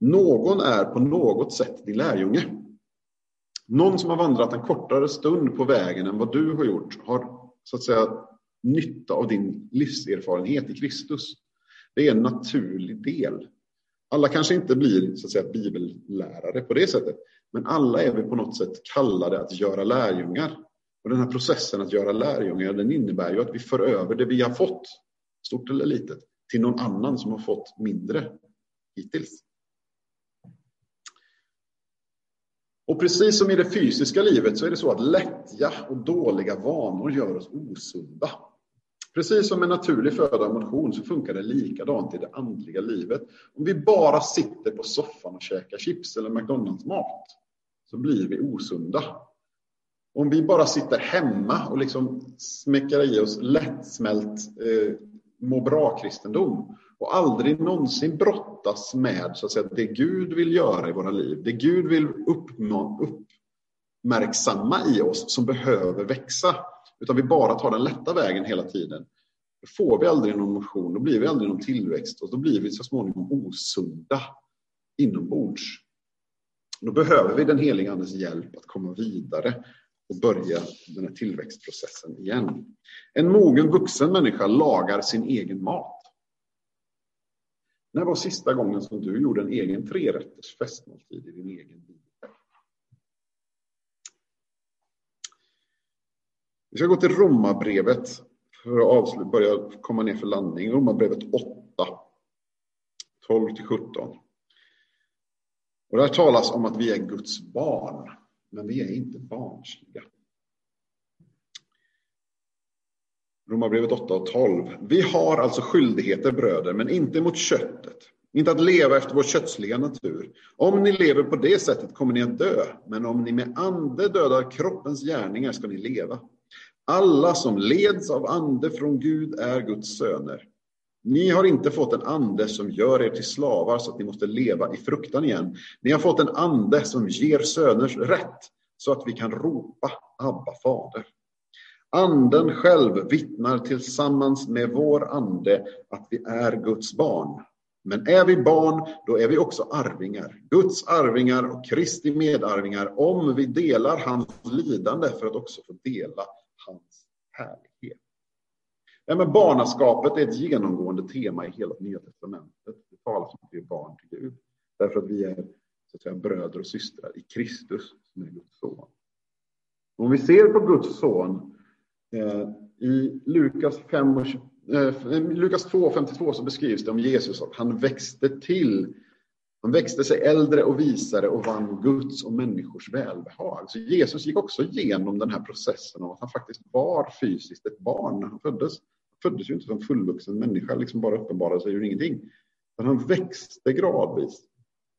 Någon är på något sätt din lärjunge. Någon som har vandrat en kortare stund på vägen än vad du har gjort har så att säga nytta av din livserfarenhet i Kristus. Det är en naturlig del. Alla kanske inte blir så att säga, bibellärare på det sättet, men alla är vi på något sätt kallade att göra lärjungar. Och den här processen att göra lärjungar, den innebär ju att vi för över det vi har fått, stort eller litet, till någon annan som har fått mindre hittills. Och precis som i det fysiska livet så är det så att lättja och dåliga vanor gör oss osunda. Precis som en naturlig föda och motion så funkar det likadant i det andliga livet. Om vi bara sitter på soffan och käkar chips eller McDonalds-mat så blir vi osunda. Om vi bara sitter hemma och liksom smäcker i oss lättsmält eh, må bra-kristendom och aldrig någonsin brottas med så att säga, det Gud vill göra i våra liv, det Gud vill uppmärksamma i oss som behöver växa, utan vi bara tar den lätta vägen hela tiden, då får vi aldrig någon motion, då blir vi aldrig någon tillväxt och då blir vi så småningom osunda inombords. Då behöver vi den heliga Andes hjälp att komma vidare och börja den här tillväxtprocessen igen. En mogen vuxen människa lagar sin egen mat. När var sista gången som du gjorde en egen trerätters festmåltid i din egen bil? Vi ska gå till Romarbrevet för att avsluta, börja komma ner för landning. Romarbrevet 8, 12 till 17. Och där talas om att vi är Guds barn, men vi är inte barnsliga. Romarbrevet 8 och 12. Vi har alltså skyldigheter, bröder, men inte mot köttet. Inte att leva efter vår kötsliga natur. Om ni lever på det sättet kommer ni att dö, men om ni med ande dödar kroppens gärningar ska ni leva. Alla som leds av ande från Gud är Guds söner. Ni har inte fått en ande som gör er till slavar så att ni måste leva i fruktan igen. Ni har fått en ande som ger söners rätt så att vi kan ropa Abba fader. Anden själv vittnar tillsammans med vår ande att vi är Guds barn. Men är vi barn, då är vi också arvingar. Guds arvingar och Kristi medarvingar om vi delar hans lidande för att också få dela hans härlighet. Ja, men barnaskapet är ett genomgående tema i hela Nya Testamentet. Det talas om att vi är barn till Gud. Därför att vi är så att säga, bröder och systrar i Kristus som är Guds son. Om vi ser på Guds son eh, i Lukas, 5 och, eh, Lukas 2 52 så beskrivs det om Jesus att han växte till han växte sig äldre och visare och vann Guds och människors välbehag. Så Jesus gick också igenom den här processen av att han faktiskt var fysiskt ett barn när han föddes. Han föddes ju inte som fullvuxen människa, liksom bara uppenbarade sig ur ingenting. Men han växte gradvis.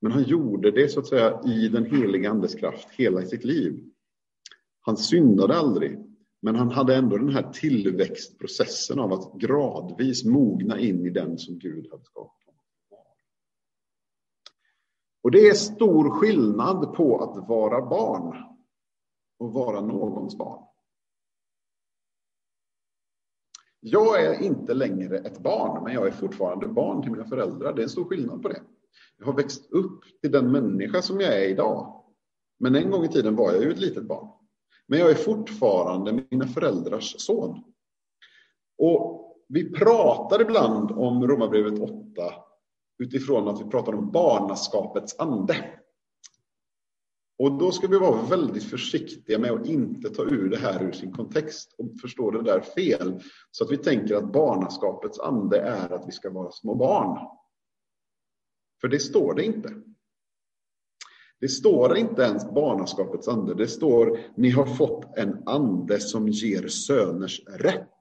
Men han gjorde det så att säga i den heliga andes kraft hela sitt liv. Han syndade aldrig. Men han hade ändå den här tillväxtprocessen av att gradvis mogna in i den som Gud hade skapat. Och det är stor skillnad på att vara barn och vara någons barn. Jag är inte längre ett barn, men jag är fortfarande barn till mina föräldrar. Det är en stor skillnad på det. Jag har växt upp till den människa som jag är idag. Men en gång i tiden var jag ju ett litet barn. Men jag är fortfarande mina föräldrars son. Och vi pratar ibland om Romarbrevet 8 utifrån att vi pratar om barnaskapets ande. Och då ska vi vara väldigt försiktiga med att inte ta ur det här ur sin kontext och förstå det där fel. Så att vi tänker att barnaskapets ande är att vi ska vara små barn. För det står det inte. Det står inte ens barnaskapets ande. Det står ni har fått en ande som ger söners rätt.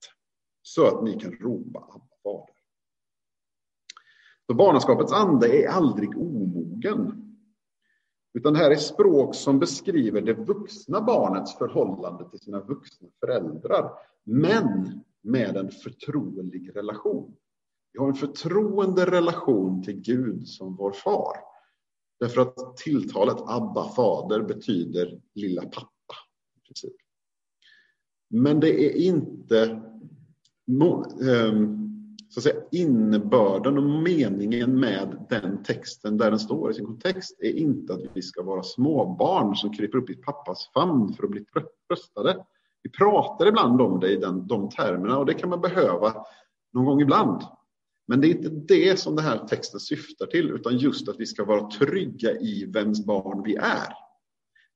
Så att ni kan ropa Abba fader. Så barnaskapets ande är aldrig omogen. Utan det här är språk som beskriver det vuxna barnets förhållande till sina vuxna föräldrar. Men med en förtrolig relation. Vi har en förtroende relation till Gud som vår far. Därför att tilltalet Abba, fader, betyder lilla pappa. I princip. Men det är inte ehm, så att säga, innebörden och meningen med den texten där den står i sin kontext är inte att vi ska vara småbarn som kryper upp i pappas famn för att bli tröstade. Vi pratar ibland om det i den, de termerna och det kan man behöva någon gång ibland. Men det är inte det som den här texten syftar till, utan just att vi ska vara trygga i vems barn vi är.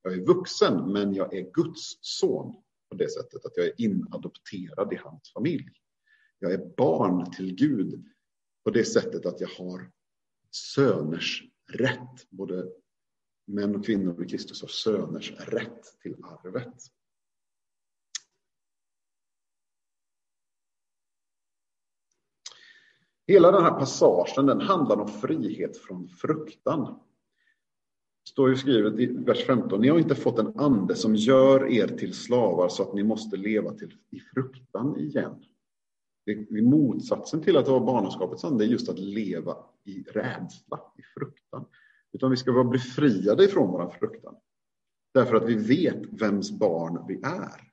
Jag är vuxen, men jag är Guds son på det sättet att jag är inadopterad i hans familj. Jag är barn till Gud på det sättet att jag har söners rätt. Både män och kvinnor i Kristus har söners rätt till arvet. Hela den här passagen den handlar om frihet från fruktan. Det står ju skrivet i vers 15. Ni har inte fått en ande som gör er till slavar så att ni måste leva till, i fruktan igen. Det, motsatsen till att vara barnaskapets ande är just att leva i rädsla, i fruktan. Utan vi ska vara befriade ifrån vår fruktan. Därför att vi vet vems barn vi är.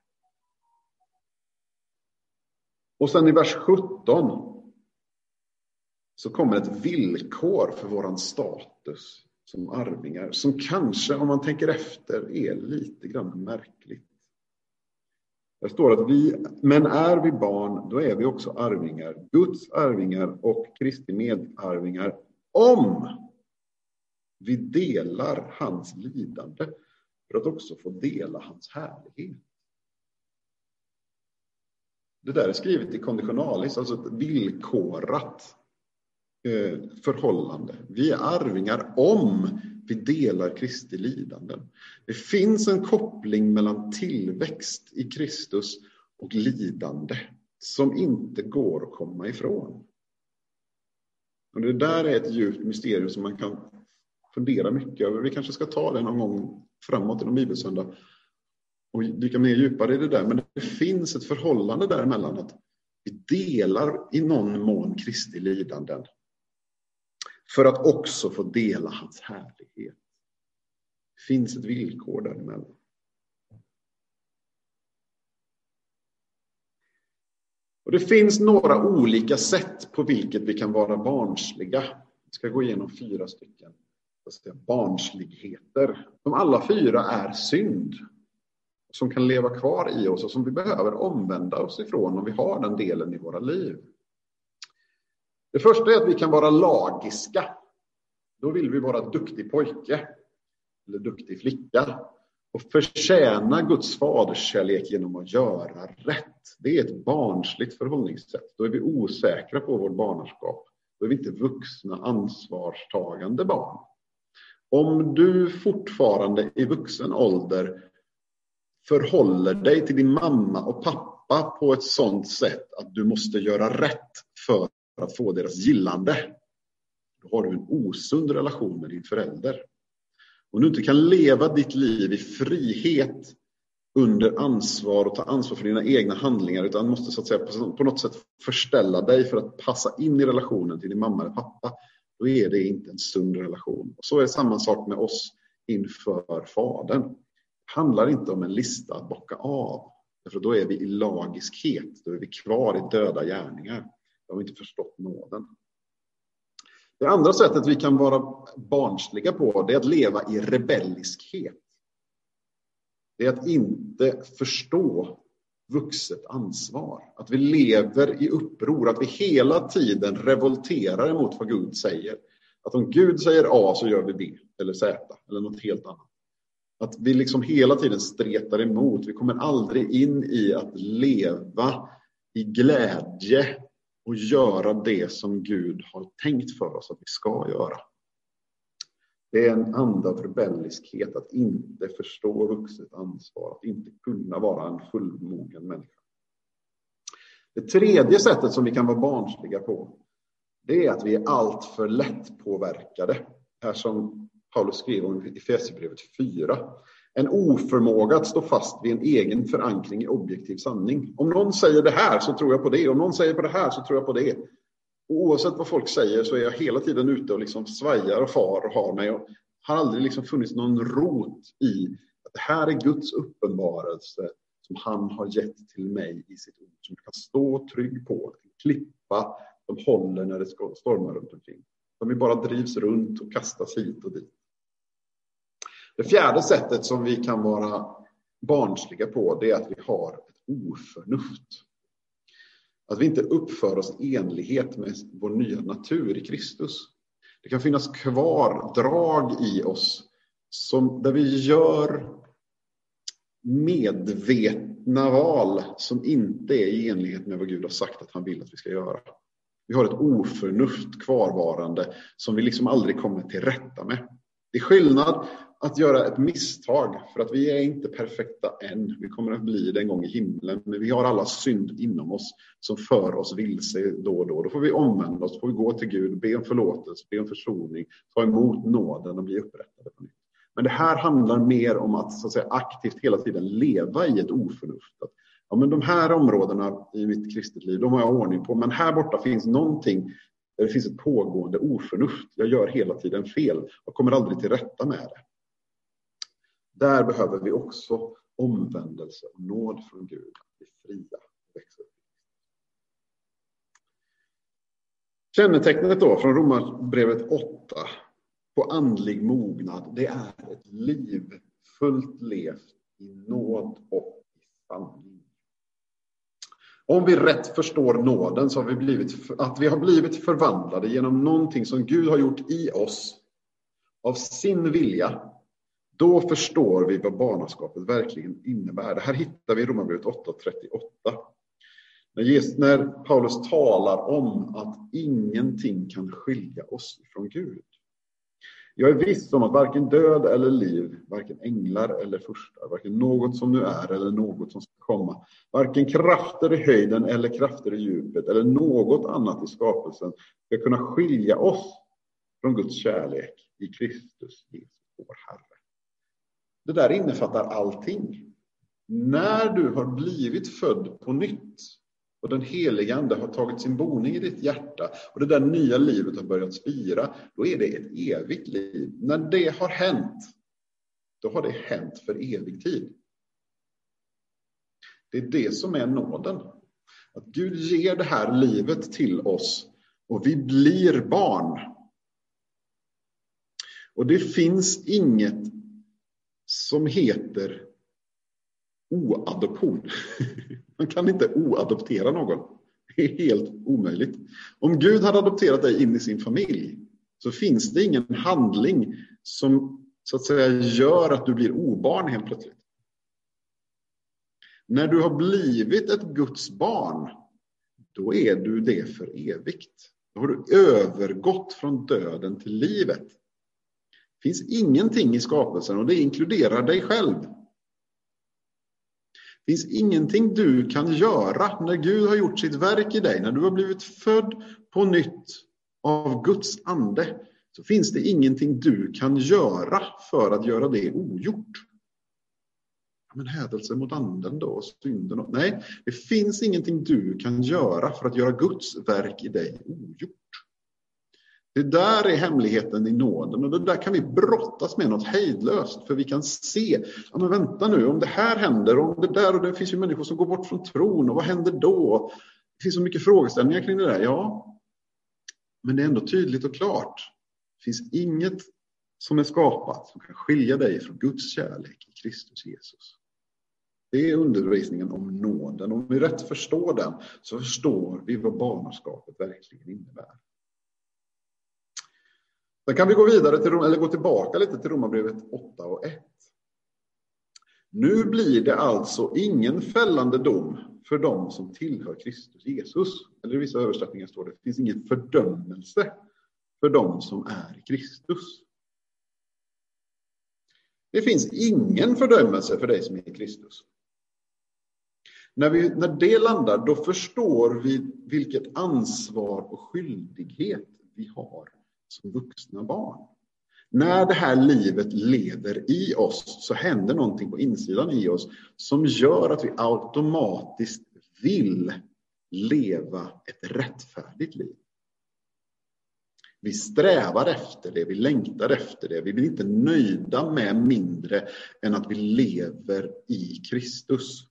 Och sen i vers 17 så kommer ett villkor för våran status som arvingar som kanske, om man tänker efter, är lite grann märkligt. Det står att vi, men är vi barn, då är vi också arvingar, Guds arvingar och Kristi medarvingar, om vi delar hans lidande för att också få dela hans härlighet. Det där är skrivet i konditionalis, alltså ett villkorat eh, förhållande. Vi är arvingar om vi delar Kristi lidanden. Det finns en koppling mellan tillväxt i Kristus och lidande som inte går att komma ifrån. Och det där är ett djupt mysterium som man kan fundera mycket över. Vi kanske ska ta det någon gång framåt i någon bibelsöndag och dyka mer djupare i det där. Men det finns ett förhållande däremellan att vi delar i någon mån Kristi lidanden för att också få dela hans härlighet. Det finns ett villkor däremellan. Och det finns några olika sätt på vilket vi kan vara barnsliga. Vi ska gå igenom fyra stycken barnsligheter. De alla fyra är synd som kan leva kvar i oss och som vi behöver omvända oss ifrån om vi har den delen i våra liv. Det första är att vi kan vara lagiska. Då vill vi vara duktig pojke eller duktig flicka och förtjäna Guds faderskärlek genom att göra rätt. Det är ett barnsligt förhållningssätt. Då är vi osäkra på vårt barnaskap. Då är vi inte vuxna, ansvarstagande barn. Om du fortfarande i vuxen ålder förhåller dig till din mamma och pappa på ett sådant sätt att du måste göra rätt för för att få deras gillande. Då har du en osund relation med din förälder. Om du inte kan leva ditt liv i frihet under ansvar och ta ansvar för dina egna handlingar utan måste så att säga på något sätt förställa dig för att passa in i relationen till din mamma eller pappa. Då är det inte en sund relation. Och så är samma sak med oss inför Fadern. Det handlar inte om en lista att bocka av. För då är vi i lagiskhet, då är vi kvar i döda gärningar. De har inte förstått nåden. Det andra sättet vi kan vara barnsliga på, det är att leva i rebelliskhet. Det är att inte förstå vuxet ansvar. Att vi lever i uppror, att vi hela tiden revolterar emot vad Gud säger. Att om Gud säger A så gör vi B eller Z eller något helt annat. Att vi liksom hela tiden stretar emot. Vi kommer aldrig in i att leva i glädje och göra det som Gud har tänkt för oss att vi ska göra. Det är en anda av rebelliskhet att inte förstå vuxet ansvar, att inte kunna vara en fullmogen människa. Det tredje sättet som vi kan vara barnsliga på, det är att vi är alltför lättpåverkade. Här som Paulus skriver om i Efesierbrevet 4. En oförmåga att stå fast vid en egen förankring i objektiv sanning. Om någon säger det här så tror jag på det. Om någon säger på det här så tror jag på det. Och oavsett vad folk säger så är jag hela tiden ute och liksom svajar och far och har mig. Och har aldrig liksom funnits någon rot i att det här är Guds uppenbarelse som han har gett till mig i sitt ord. Som jag kan stå trygg på, klippa de håller när det stormar runt omkring. De bara drivs runt och kastas hit och dit. Det fjärde sättet som vi kan vara barnsliga på, det är att vi har ett oförnuft. Att vi inte uppför oss i enlighet med vår nya natur i Kristus. Det kan finnas kvar drag i oss som, där vi gör medvetna val som inte är i enlighet med vad Gud har sagt att han vill att vi ska göra. Vi har ett oförnuft kvarvarande som vi liksom aldrig kommer till rätta med. Det är skillnad att göra ett misstag, för att vi är inte perfekta än. Vi kommer att bli det en gång i himlen, men vi har alla synd inom oss som för oss vilse då och då. Då får vi omvända oss, får vi gå till Gud, be om förlåtelse, be om försoning, ta emot nåden och bli upprättade på nytt. Men det här handlar mer om att, så att säga, aktivt hela tiden leva i ett oförnuft. Att, ja, men de här områdena i mitt kristet liv, de har jag ordning på, men här borta finns någonting där det finns ett pågående oförnuft. Jag gör hela tiden fel och kommer aldrig till rätta med det. Där behöver vi också omvändelse och nåd från Gud, att bli fria och växa upp. Kännetecknet då från Romarbrevet 8 på andlig mognad, det är ett liv fullt levt i nåd och i sanning. Om vi rätt förstår nåden så har vi blivit, att vi har blivit förvandlade genom någonting som Gud har gjort i oss av sin vilja då förstår vi vad barnaskapet verkligen innebär. Det här hittar vi i Romarbrevet 8.38. När, när Paulus talar om att ingenting kan skilja oss från Gud. Jag är viss om att varken död eller liv, varken änglar eller furstar, varken något som nu är eller något som ska komma, varken krafter i höjden eller krafter i djupet eller något annat i skapelsen ska kunna skilja oss från Guds kärlek i Kristus Jesus, vår Herre. Det där innefattar allting. När du har blivit född på nytt och den heliga Ande har tagit sin boning i ditt hjärta och det där nya livet har börjat spira, då är det ett evigt liv. När det har hänt, då har det hänt för evig tid. Det är det som är nåden. Att Gud ger det här livet till oss och vi blir barn. Och det finns inget som heter oadoption. Man kan inte oadoptera någon. Det är helt omöjligt. Om Gud hade adopterat dig in i sin familj så finns det ingen handling som så att säga gör att du blir obarn helt plötsligt. När du har blivit ett Guds barn, då är du det för evigt. Då har du övergått från döden till livet. Det finns ingenting i skapelsen och det inkluderar dig själv. Det finns ingenting du kan göra när Gud har gjort sitt verk i dig, när du har blivit född på nytt av Guds ande, så finns det ingenting du kan göra för att göra det ogjort. Men hädelse mot anden då, synden. Och... Nej, det finns ingenting du kan göra för att göra Guds verk i dig ogjort. Det där är hemligheten i nåden och det där kan vi brottas med något hejdlöst för vi kan se, ja men vänta nu, om det här händer, om det där och det finns ju människor som går bort från tron och vad händer då? Det finns så mycket frågeställningar kring det där, ja. Men det är ändå tydligt och klart. Det finns inget som är skapat som kan skilja dig från Guds kärlek i Kristus Jesus. Det är undervisningen om nåden. Om vi rätt förstår den så förstår vi vad barnaskapet verkligen innebär. Sen kan vi gå vidare till, eller gå tillbaka lite till Romarbrevet 8 och 1. Nu blir det alltså ingen fällande dom för dem som tillhör Kristus Jesus. Eller i vissa översättningar står det, det finns ingen fördömelse för dem som är Kristus. Det finns ingen fördömelse för dig som är Kristus. När, vi, när det landar, då förstår vi vilket ansvar och skyldighet vi har som vuxna barn. När det här livet lever i oss så händer någonting på insidan i oss som gör att vi automatiskt vill leva ett rättfärdigt liv. Vi strävar efter det, vi längtar efter det. Vi blir inte nöjda med mindre än att vi lever i Kristus.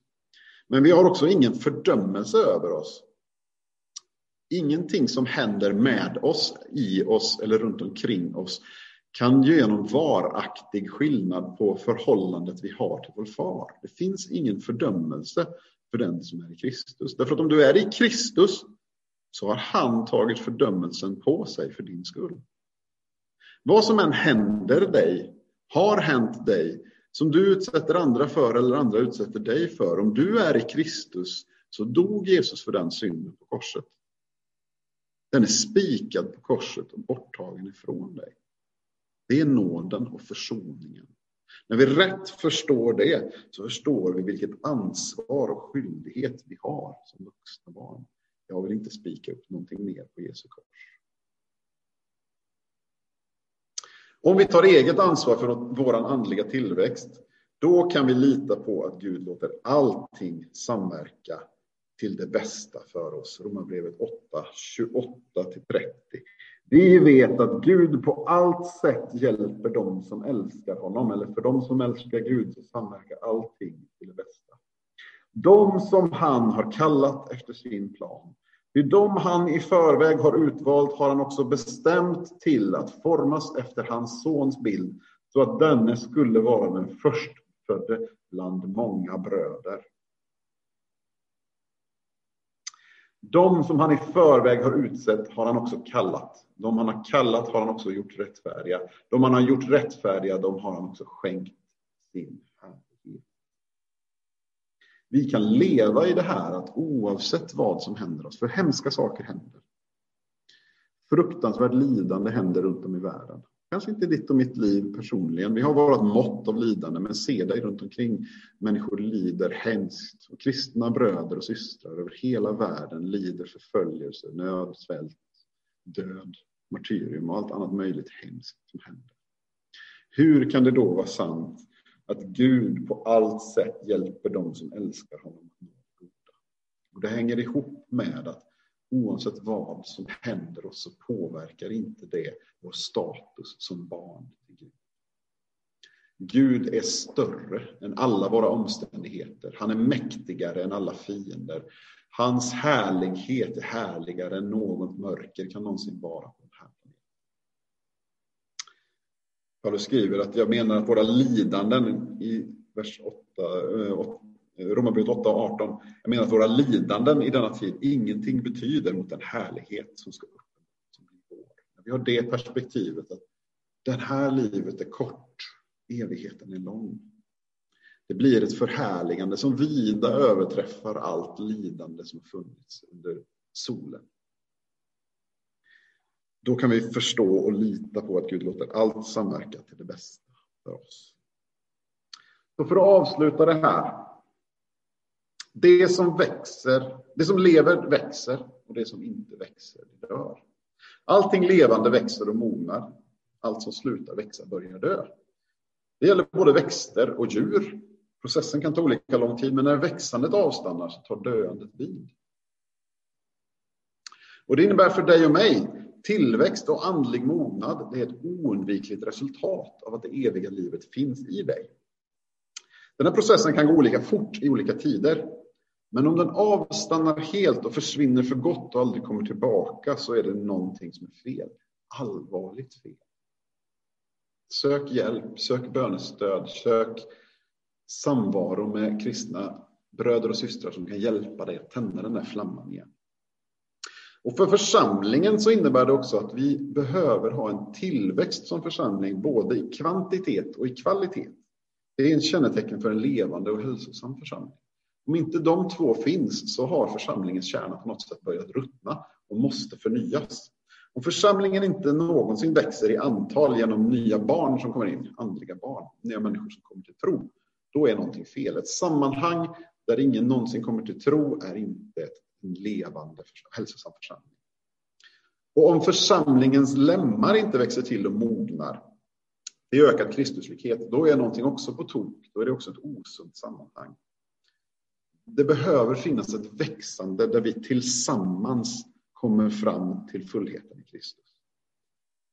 Men vi har också ingen fördömelse över oss. Ingenting som händer med oss, i oss eller runt omkring oss kan ge någon varaktig skillnad på förhållandet vi har till vår far. Det finns ingen fördömelse för den som är i Kristus. Därför att om du är i Kristus så har han tagit fördömelsen på sig för din skull. Vad som än händer dig, har hänt dig, som du utsätter andra för eller andra utsätter dig för. Om du är i Kristus så dog Jesus för den synden på korset. Den är spikad på korset och borttagen ifrån dig. Det är nåden och försoningen. När vi rätt förstår det så förstår vi vilket ansvar och skyldighet vi har som vuxna barn. Jag vill inte spika upp någonting mer på Jesu kors. Om vi tar eget ansvar för vår andliga tillväxt, då kan vi lita på att Gud låter allting samverka till det bästa för oss. Romarbrevet 8, 28 till 30. Vi vet att Gud på allt sätt hjälper dem som älskar honom, eller för dem som älskar Gud så samverkar allting till det bästa. De som han har kallat efter sin plan. hur dem han i förväg har utvalt har han också bestämt till att formas efter hans sons bild, så att denne skulle vara den förstfödde bland många bröder. De som han i förväg har utsett har han också kallat. De han har kallat har han också gjort rättfärdiga. De han har gjort rättfärdiga, de har han också skänkt sin härlighet. Vi kan leva i det här att oavsett vad som händer oss, för hemska saker händer. Fruktansvärt lidande händer runt om i världen. Kanske inte ditt och mitt liv personligen. Vi har vårt mått av lidande, men se dig runt omkring. Människor lider hemskt. Och kristna bröder och systrar över hela världen lider förföljelse, nöd, svält, död, martyrium och allt annat möjligt hemskt som händer. Hur kan det då vara sant att Gud på allt sätt hjälper dem som älskar honom Och det hänger ihop med att oavsett vad som händer oss så påverkar inte det vår status som barn till Gud. Gud är större än alla våra omständigheter. Han är mäktigare än alla fiender. Hans härlighet är härligare än något mörker kan någonsin vara på den här planeten. Paulus skriver att jag menar att våra lidanden i vers 8, Romarbrevet 8 och 18. Jag menar att våra lidanden i denna tid ingenting betyder mot den härlighet som ska upp. Vi har det perspektivet att det här livet är kort, evigheten är lång. Det blir ett förhärligande som vida överträffar allt lidande som funnits under solen. Då kan vi förstå och lita på att Gud låter allt samverka till det bästa för oss. Så för att avsluta det här det som växer, det som lever växer och det som inte växer dör. Allting levande växer och mognar. Allt som slutar växa börjar dö. Det gäller både växter och djur. Processen kan ta olika lång tid, men när växandet avstannar så tar döendet vid. Och det innebär för dig och mig tillväxt och andlig mognad. Det är ett oundvikligt resultat av att det eviga livet finns i dig. Den här processen kan gå olika fort i olika tider. Men om den avstannar helt och försvinner för gott och aldrig kommer tillbaka så är det någonting som är fel. Allvarligt fel. Sök hjälp, sök bönestöd, sök samvaro med kristna bröder och systrar som kan hjälpa dig att tända den där flamman igen. Och för församlingen så innebär det också att vi behöver ha en tillväxt som församling, både i kvantitet och i kvalitet. Det är en kännetecken för en levande och hälsosam församling. Om inte de två finns så har församlingens kärna på något sätt börjat ruttna och måste förnyas. Om församlingen inte någonsin växer i antal genom nya barn som kommer in, andliga barn, nya människor som kommer till tro, då är någonting fel. Ett sammanhang där ingen någonsin kommer till tro är inte en levande, hälsosam församling. Och om församlingens lemmar inte växer till och mognar i ökad Kristuslikhet, då är någonting också på tok. Då är det också ett osunt sammanhang. Det behöver finnas ett växande där vi tillsammans kommer fram till fullheten i Kristus.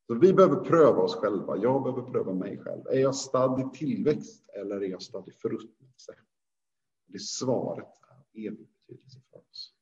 Så vi behöver pröva oss själva. Jag behöver pröva mig själv. Är jag stadd i tillväxt eller är jag stadd i förruttnelse? Det svaret är evig betydelse för oss.